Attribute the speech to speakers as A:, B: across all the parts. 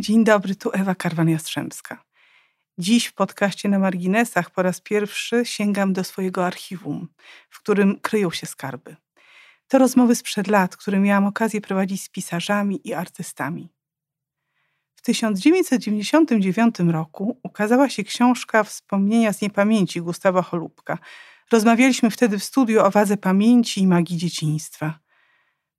A: Dzień dobry, tu Ewa Karwan-Jastrzębska. Dziś w podcaście na marginesach po raz pierwszy sięgam do swojego archiwum, w którym kryją się skarby. To rozmowy sprzed lat, które miałam okazję prowadzić z pisarzami i artystami. W 1999 roku ukazała się książka Wspomnienia z niepamięci Gustawa Holubka. Rozmawialiśmy wtedy w studiu o wadze pamięci i magii dzieciństwa.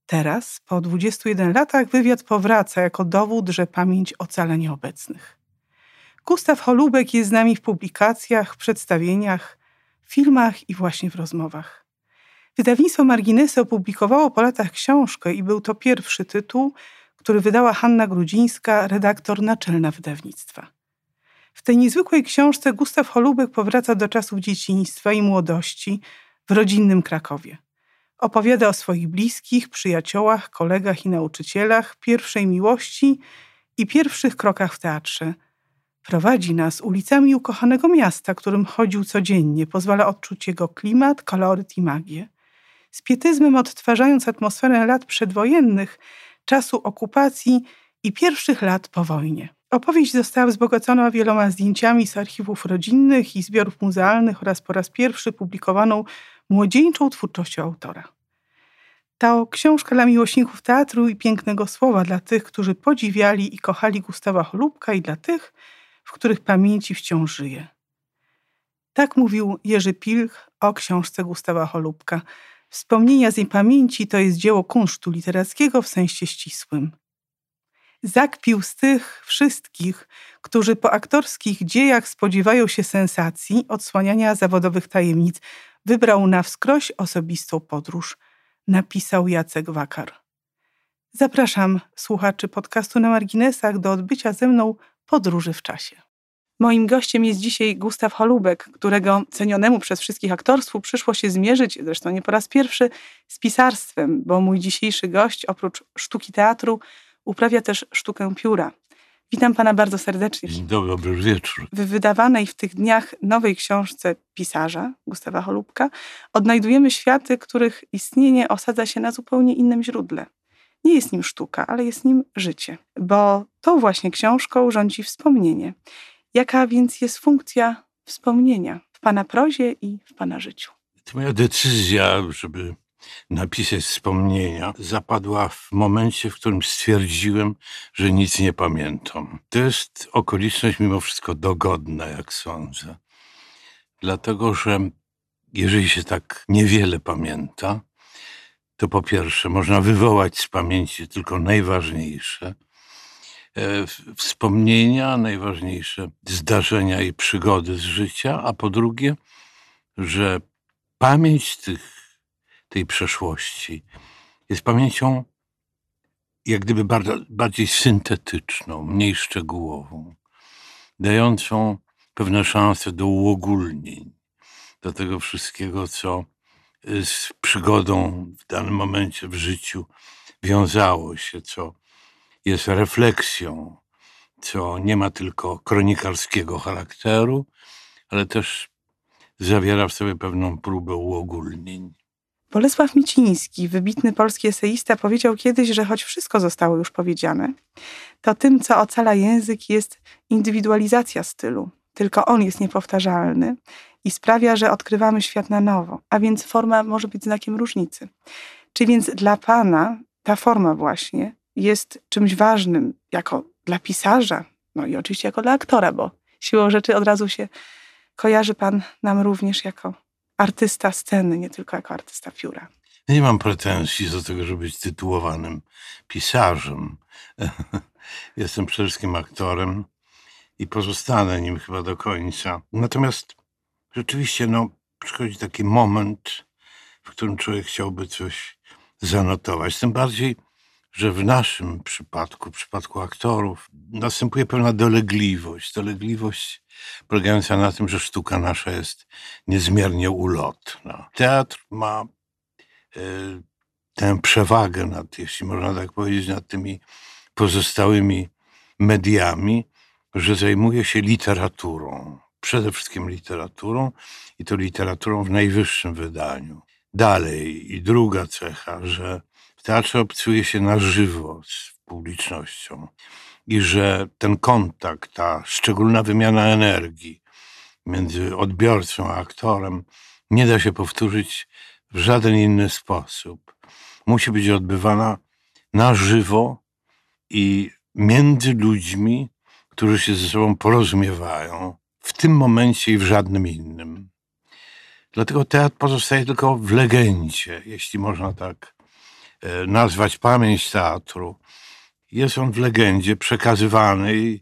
A: Teraz, po 21 latach, wywiad powraca jako dowód, że pamięć ocala nieobecnych. Gustaw Holubek jest z nami w publikacjach, przedstawieniach, filmach i właśnie w rozmowach. Wydawnictwo Marginesy opublikowało po latach książkę i był to pierwszy tytuł, który wydała Hanna Grudzińska, redaktor naczelna wydawnictwa. W tej niezwykłej książce Gustaw Holubek powraca do czasów dzieciństwa i młodości w rodzinnym Krakowie. Opowiada o swoich bliskich, przyjaciołach, kolegach i nauczycielach, pierwszej miłości i pierwszych krokach w teatrze. Prowadzi nas ulicami ukochanego miasta, którym chodził codziennie, pozwala odczuć jego klimat, koloryt i magię. Z pietyzmem odtwarzając atmosferę lat przedwojennych, czasu okupacji i pierwszych lat po wojnie. Opowieść została wzbogacona wieloma zdjęciami z archiwów rodzinnych i zbiorów muzealnych oraz po raz pierwszy publikowaną młodzieńczą twórczością autora. To książka dla miłośników teatru i pięknego słowa, dla tych, którzy podziwiali i kochali Gustawa Holubka i dla tych, w których pamięci wciąż żyje. Tak mówił Jerzy Pilch o książce Gustawa Holubka. Wspomnienia z jej pamięci to jest dzieło kunsztu literackiego w sensie ścisłym. Zakpił z tych wszystkich, którzy po aktorskich dziejach spodziewają się sensacji, odsłaniania zawodowych tajemnic, wybrał na wskroś osobistą podróż, napisał Jacek Wakar. Zapraszam słuchaczy podcastu na marginesach do odbycia ze mną podróży w czasie. Moim gościem jest dzisiaj Gustaw Holubek, którego cenionemu przez wszystkich aktorstwu przyszło się zmierzyć, zresztą nie po raz pierwszy, z pisarstwem, bo mój dzisiejszy gość oprócz sztuki teatru uprawia też sztukę pióra. Witam pana bardzo serdecznie.
B: Dobry, dobry wieczór.
A: W wydawanej w tych dniach nowej książce pisarza Gustawa Holubka odnajdujemy światy, których istnienie osadza się na zupełnie innym źródle. Nie jest nim sztuka, ale jest nim życie, bo tą właśnie książką rządzi wspomnienie. Jaka więc jest funkcja wspomnienia w pana prozie i w pana życiu?
B: To moja decyzja, żeby napisać wspomnienia, zapadła w momencie, w którym stwierdziłem, że nic nie pamiętam. To jest okoliczność mimo wszystko dogodna, jak sądzę. Dlatego, że jeżeli się tak niewiele pamięta, to po pierwsze można wywołać z pamięci tylko najważniejsze e, wspomnienia, najważniejsze zdarzenia i przygody z życia, a po drugie, że pamięć tych tej przeszłości. Jest pamięcią jak gdyby bardzo, bardziej syntetyczną, mniej szczegółową, dającą pewne szanse do uogólnień, do tego wszystkiego, co z przygodą w danym momencie w życiu wiązało się, co jest refleksją, co nie ma tylko kronikarskiego charakteru, ale też zawiera w sobie pewną próbę uogólnień.
A: Bolesław Miciński, wybitny polski eseista, powiedział kiedyś, że choć wszystko zostało już powiedziane, to tym, co ocala język, jest indywidualizacja stylu. Tylko on jest niepowtarzalny i sprawia, że odkrywamy świat na nowo, a więc forma może być znakiem różnicy. Czy więc dla Pana ta forma właśnie jest czymś ważnym jako dla pisarza, no i oczywiście jako dla aktora, bo siłą rzeczy od razu się kojarzy Pan nam również jako artysta sceny, nie tylko jako artysta pióra.
B: Nie mam pretensji do tego, żeby być tytułowanym pisarzem. Jestem przede wszystkim aktorem i pozostanę nim chyba do końca. Natomiast rzeczywiście, no, przychodzi taki moment, w którym człowiek chciałby coś zanotować. Tym bardziej, że w naszym przypadku, w przypadku aktorów, następuje pewna dolegliwość. Dolegliwość polegająca na tym, że sztuka nasza jest niezmiernie ulotna. Teatr ma y, tę przewagę nad, jeśli można tak powiedzieć, nad tymi pozostałymi mediami, że zajmuje się literaturą. Przede wszystkim literaturą i to literaturą w najwyższym wydaniu. Dalej, i druga cecha, że w teatrze obcuje się na żywo z publicznością. I że ten kontakt, ta szczególna wymiana energii między odbiorcą a aktorem nie da się powtórzyć w żaden inny sposób. Musi być odbywana na żywo i między ludźmi, którzy się ze sobą porozumiewają w tym momencie i w żadnym innym. Dlatego teatr pozostaje tylko w legendzie, jeśli można tak e, nazwać pamięć teatru. Jest on w legendzie przekazywany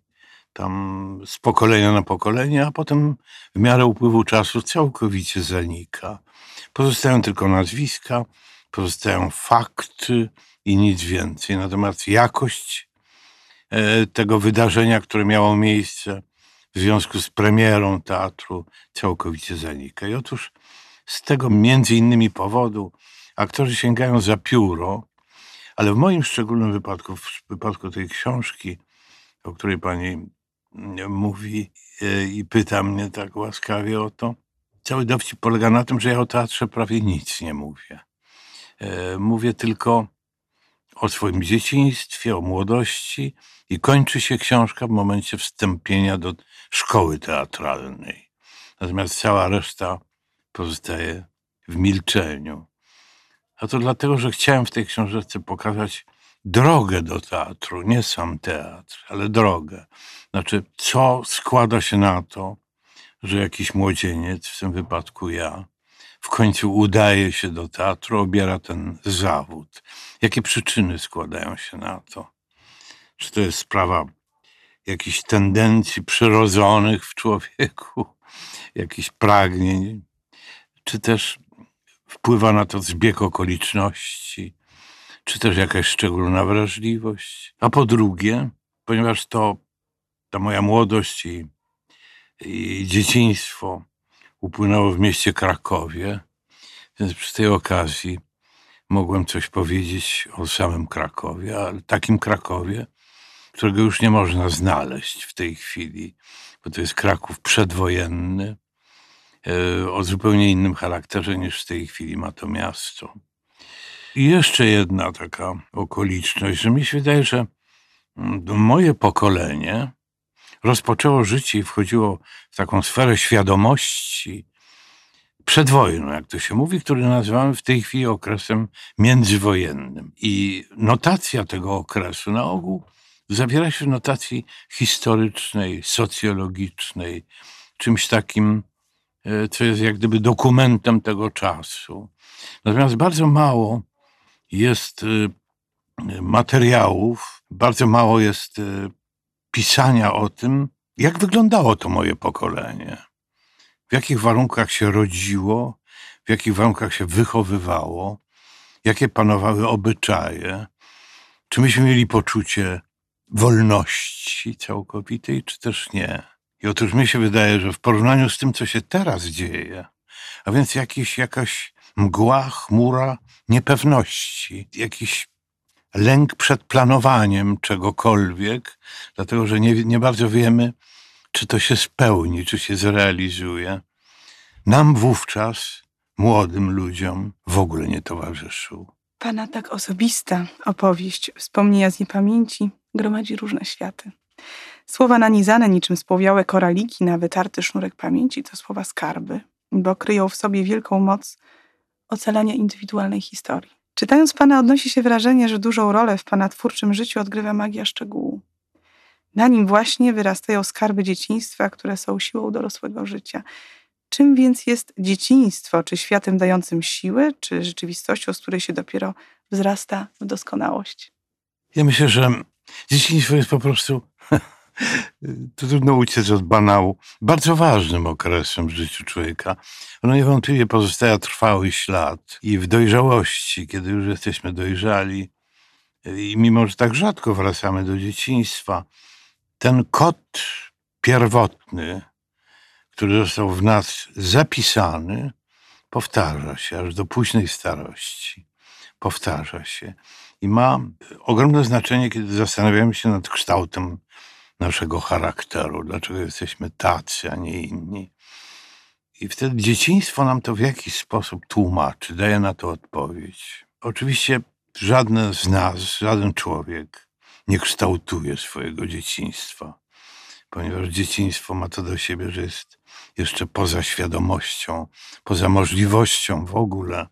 B: tam z pokolenia na pokolenie, a potem w miarę upływu czasu całkowicie zanika. Pozostają tylko nazwiska, pozostają fakty i nic więcej. Natomiast jakość e, tego wydarzenia, które miało miejsce w związku z premierą teatru, całkowicie zanika. I otóż z tego między innymi powodu aktorzy sięgają za pióro, ale w moim szczególnym wypadku, w wypadku tej książki, o której pani mówi e, i pyta mnie tak łaskawie o to, cały dowcip polega na tym, że ja o teatrze prawie nic nie mówię. E, mówię tylko o swoim dzieciństwie, o młodości i kończy się książka w momencie wstąpienia do szkoły teatralnej. Natomiast cała reszta pozostaje w milczeniu. A to dlatego, że chciałem w tej książce pokazać drogę do teatru, nie sam teatr, ale drogę. Znaczy, co składa się na to, że jakiś młodzieniec, w tym wypadku ja, w końcu udaje się do teatru, obiera ten zawód. Jakie przyczyny składają się na to? Czy to jest sprawa jakichś tendencji przyrodzonych w człowieku, jakichś pragnień, czy też wpływa na to zbieg okoliczności, czy też jakaś szczególna wrażliwość. A po drugie, ponieważ to ta moja młodość i, i dzieciństwo upłynęło w mieście Krakowie, więc przy tej okazji mogłem coś powiedzieć o samym Krakowie, ale takim Krakowie, którego już nie można znaleźć w tej chwili, bo to jest Kraków przedwojenny, o zupełnie innym charakterze niż w tej chwili ma to miasto. I jeszcze jedna taka okoliczność, że mi się wydaje, że mm, moje pokolenie rozpoczęło życie i wchodziło w taką sferę świadomości przed wojną, jak to się mówi, który nazywamy w tej chwili okresem międzywojennym. I notacja tego okresu na ogół zawiera się w notacji historycznej, socjologicznej, czymś takim, e, co jest jak gdyby dokumentem tego czasu. Natomiast bardzo mało jest y, materiałów, bardzo mało jest y, pisania o tym, jak wyglądało to moje pokolenie, w jakich warunkach się rodziło, w jakich warunkach się wychowywało, jakie panowały obyczaje, czy myśmy mieli poczucie wolności całkowitej, czy też nie. I otóż mi się wydaje, że w porównaniu z tym, co się teraz dzieje, a więc jakiś, jakaś mgła, chmura niepewności, jakiś lęk przed planowaniem czegokolwiek, dlatego że nie, nie bardzo wiemy, czy to się spełni, czy się zrealizuje. Nam wówczas, młodym ludziom, w ogóle nie towarzyszył.
C: Pana tak osobista opowieść, wspomnienia z niepamięci, gromadzi różne światy. Słowa nanizane niczym spłowiałe koraliki na wytarty sznurek pamięci to słowa skarby, bo kryją w sobie wielką moc ocalania indywidualnej historii. Czytając Pana odnosi się wrażenie, że dużą rolę w Pana twórczym życiu odgrywa magia szczegółu. Na nim właśnie wyrastają skarby dzieciństwa, które są siłą dorosłego życia. Czym więc jest dzieciństwo? Czy światem dającym siłę, czy rzeczywistością, z której się dopiero wzrasta w doskonałość?
B: Ja myślę, że dzieciństwo jest po prostu to trudno uciec od banału, bardzo ważnym okresem w życiu człowieka. Ono niewątpliwie pozostawia trwały ślad i w dojrzałości, kiedy już jesteśmy dojrzali i mimo, że tak rzadko wracamy do dzieciństwa, ten kod pierwotny, który został w nas zapisany, powtarza się aż do późnej starości. Powtarza się i ma ogromne znaczenie, kiedy zastanawiamy się nad kształtem naszego charakteru, dlaczego jesteśmy tacy, a nie inni. I wtedy dzieciństwo nam to w jakiś sposób tłumaczy, daje na to odpowiedź. Oczywiście żaden z nas, żaden człowiek nie kształtuje swojego dzieciństwa, ponieważ dzieciństwo ma to do siebie, że jest jeszcze poza świadomością, poza możliwością w ogóle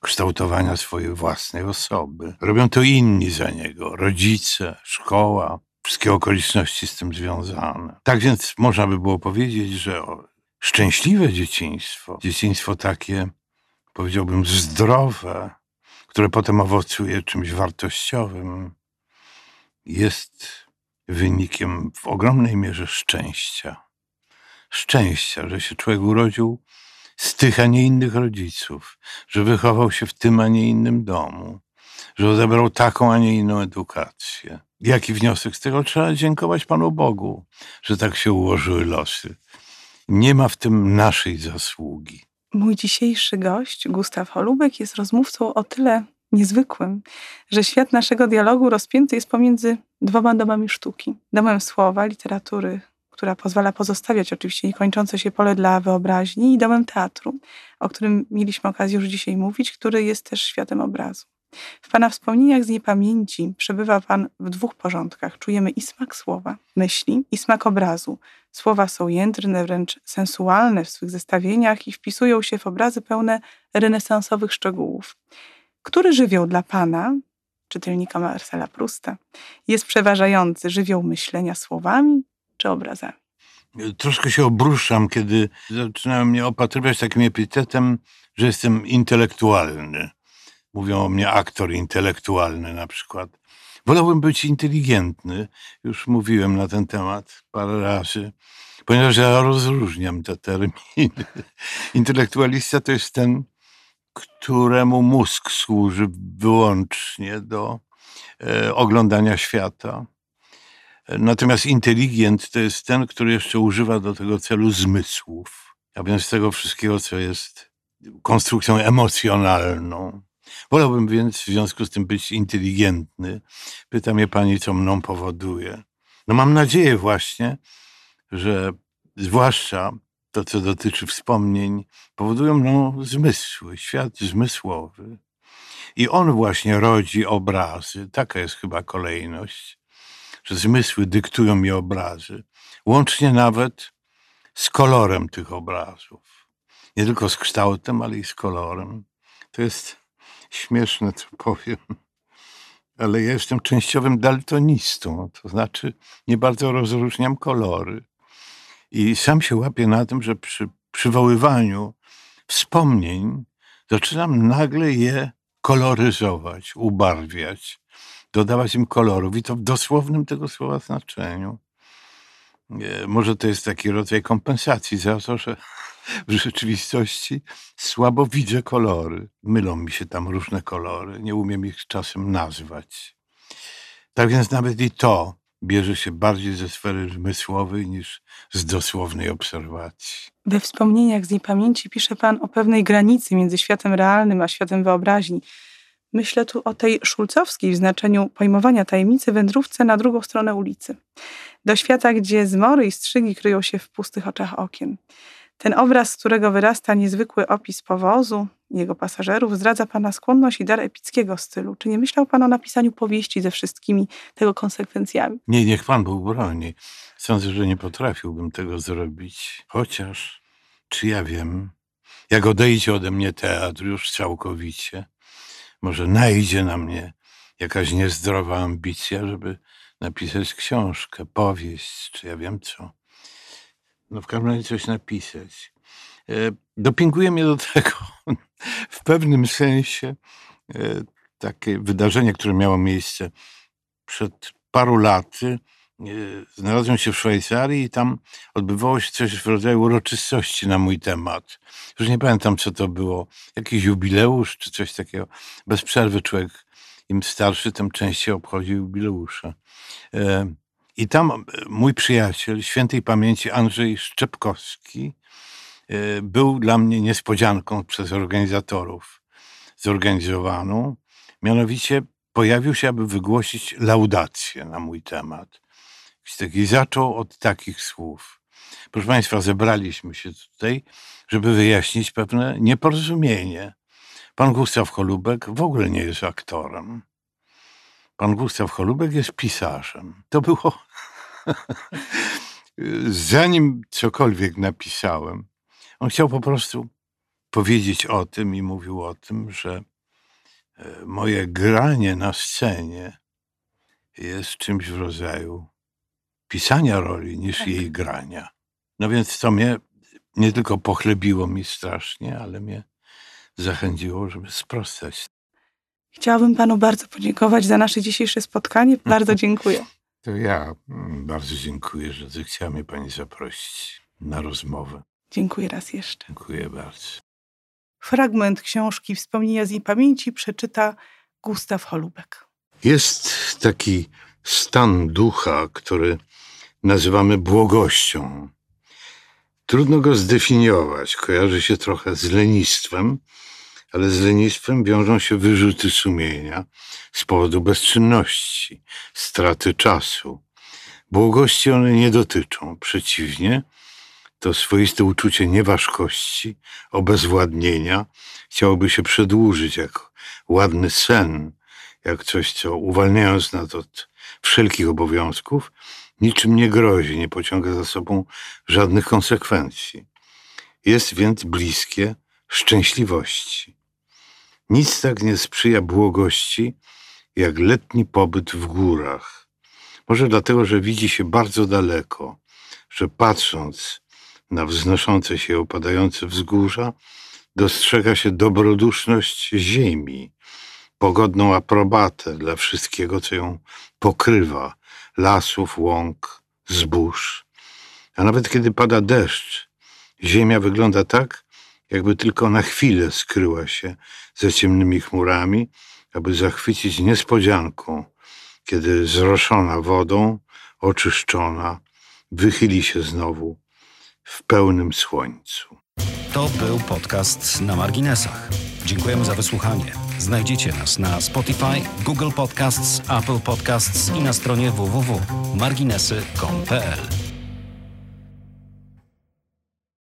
B: kształtowania swojej własnej osoby. Robią to inni za niego, rodzice, szkoła, wszystkie okoliczności z tym związane. Tak więc można by było powiedzieć, że szczęśliwe dzieciństwo, dzieciństwo takie, powiedziałbym, zdrowe, które potem owocuje czymś wartościowym, jest wynikiem w ogromnej mierze szczęścia. Szczęścia, że się człowiek urodził z tych, a nie innych rodziców, że wychował się w tym, a nie innym domu, że odebrał taką, a nie inną edukację. Jaki wniosek z tego? Trzeba dziękować Panu Bogu, że tak się ułożyły losy. Nie ma w tym naszej zasługi.
C: Mój dzisiejszy gość, Gustaw Holubek, jest rozmówcą o tyle niezwykłym, że świat naszego dialogu rozpięty jest pomiędzy dwoma domami sztuki. Domem słowa, literatury, która pozwala pozostawiać oczywiście niekończące się pole dla wyobraźni, i domem teatru, o którym mieliśmy okazję już dzisiaj mówić, który jest też światem obrazu. W Pana wspomnieniach z niepamięci przebywa Pan w dwóch porządkach. Czujemy i smak słowa, myśli, i smak obrazu. Słowa są jędrne, wręcz sensualne w swych zestawieniach i wpisują się w obrazy pełne renesansowych szczegółów. Który żywioł dla Pana, czytelnika Marcela Prusta, jest przeważający? Żywioł myślenia słowami czy obrazami?
B: Troszkę się obruszam, kiedy zaczynają mnie opatrywać takim epitetem, że jestem intelektualny. Mówią o mnie aktor intelektualny na przykład. Wolałbym być inteligentny, już mówiłem na ten temat parę razy, ponieważ ja rozróżniam te terminy. Intelektualista to jest ten, któremu mózg służy wyłącznie do e, oglądania świata. Natomiast inteligent to jest ten, który jeszcze używa do tego celu zmysłów, a więc tego wszystkiego, co jest konstrukcją emocjonalną. Wolałbym więc w związku z tym być inteligentny. Pyta mnie pani, co mną powoduje. No mam nadzieję właśnie, że zwłaszcza to, co dotyczy wspomnień, powodują mną zmysły, świat zmysłowy. I on właśnie rodzi obrazy. Taka jest chyba kolejność, że zmysły dyktują mi obrazy, łącznie nawet z kolorem tych obrazów. Nie tylko z kształtem, ale i z kolorem. To jest śmieszne, co powiem, ale ja jestem częściowym daltonistą, to znaczy nie bardzo rozróżniam kolory. I sam się łapię na tym, że przy przywoływaniu wspomnień zaczynam nagle je koloryzować, ubarwiać, dodawać im kolorów i to w dosłownym tego słowa znaczeniu. Może to jest taki rodzaj kompensacji za to, że w rzeczywistości słabo widzę kolory. Mylą mi się tam różne kolory, nie umiem ich czasem nazwać. Tak więc nawet i to bierze się bardziej ze sfery zmysłowej niż z dosłownej obserwacji.
C: We wspomnieniach z niepamięci pisze Pan o pewnej granicy między światem realnym a światem wyobraźni. Myślę tu o tej szulcowskiej w znaczeniu pojmowania tajemnicy wędrówce na drugą stronę ulicy. Do świata, gdzie zmory i strzygi kryją się w pustych oczach okien. Ten obraz, z którego wyrasta niezwykły opis powozu, jego pasażerów, zdradza Pana skłonność i dar epickiego stylu. Czy nie myślał Pan o napisaniu powieści ze wszystkimi tego konsekwencjami?
B: Nie, niech Pan był broni. Sądzę, że nie potrafiłbym tego zrobić. Chociaż, czy ja wiem, jak odejdzie ode mnie teatr już całkowicie, może najdzie na mnie jakaś niezdrowa ambicja, żeby napisać książkę, powieść, czy ja wiem co. No w każdym razie coś napisać. E, dopinguje mnie do tego w pewnym sensie e, takie wydarzenie, które miało miejsce przed paru laty. E, znalazłem się w Szwajcarii i tam odbywało się coś w rodzaju uroczystości na mój temat. Już nie pamiętam, co to było. Jakiś jubileusz czy coś takiego. Bez przerwy człowiek, im starszy, tym częściej obchodził jubileusze. I tam mój przyjaciel, świętej pamięci Andrzej Szczepkowski, E, był dla mnie niespodzianką przez organizatorów zorganizowaną. Mianowicie pojawił się, aby wygłosić laudację na mój temat. I zaczął od takich słów. Proszę Państwa, zebraliśmy się tutaj, żeby wyjaśnić pewne nieporozumienie. Pan Gustaw Holubek w ogóle nie jest aktorem. pan Gustaw Holubek jest pisarzem. To było zanim cokolwiek napisałem. On chciał po prostu powiedzieć o tym i mówił o tym, że e, moje granie na scenie jest czymś w rodzaju pisania roli niż tak. jej grania. No więc to mnie nie tylko pochlebiło mi strasznie, ale mnie zachęciło, żeby sprostać.
C: Chciałabym panu bardzo podziękować za nasze dzisiejsze spotkanie. Bardzo dziękuję.
B: To ja mm, bardzo dziękuję, że zechciała mnie pani zaprosić na rozmowę.
C: Dziękuję raz jeszcze.
B: Dziękuję bardzo.
C: Fragment książki Wspomnienia z niepamięci przeczyta Gustaw Holubek.
B: Jest taki stan ducha, który nazywamy błogością. Trudno go zdefiniować. Kojarzy się trochę z lenistwem, ale z lenistwem wiążą się wyrzuty sumienia z powodu bezczynności, straty czasu. Błogości one nie dotyczą. Przeciwnie, to swoiste uczucie nieważkości, obezwładnienia chciałoby się przedłużyć jak ładny sen, jak coś, co uwalniając nas od wszelkich obowiązków, niczym nie grozi, nie pociąga za sobą żadnych konsekwencji. Jest więc bliskie szczęśliwości. Nic tak nie sprzyja błogości, jak letni pobyt w górach. Może dlatego, że widzi się bardzo daleko, że patrząc na wznoszące się opadające wzgórza, dostrzega się dobroduszność ziemi, pogodną aprobatę dla wszystkiego, co ją pokrywa lasów, łąk, zbóż. A nawet kiedy pada deszcz, ziemia wygląda tak, jakby tylko na chwilę skryła się za ciemnymi chmurami, aby zachwycić niespodzianką, kiedy zroszona wodą, oczyszczona, wychyli się znowu w pełnym słońcu.
D: To był podcast na marginesach. Dziękujemy za wysłuchanie. Znajdziecie nas na Spotify, Google Podcasts, Apple Podcasts i na stronie www.marginesy.com.pl.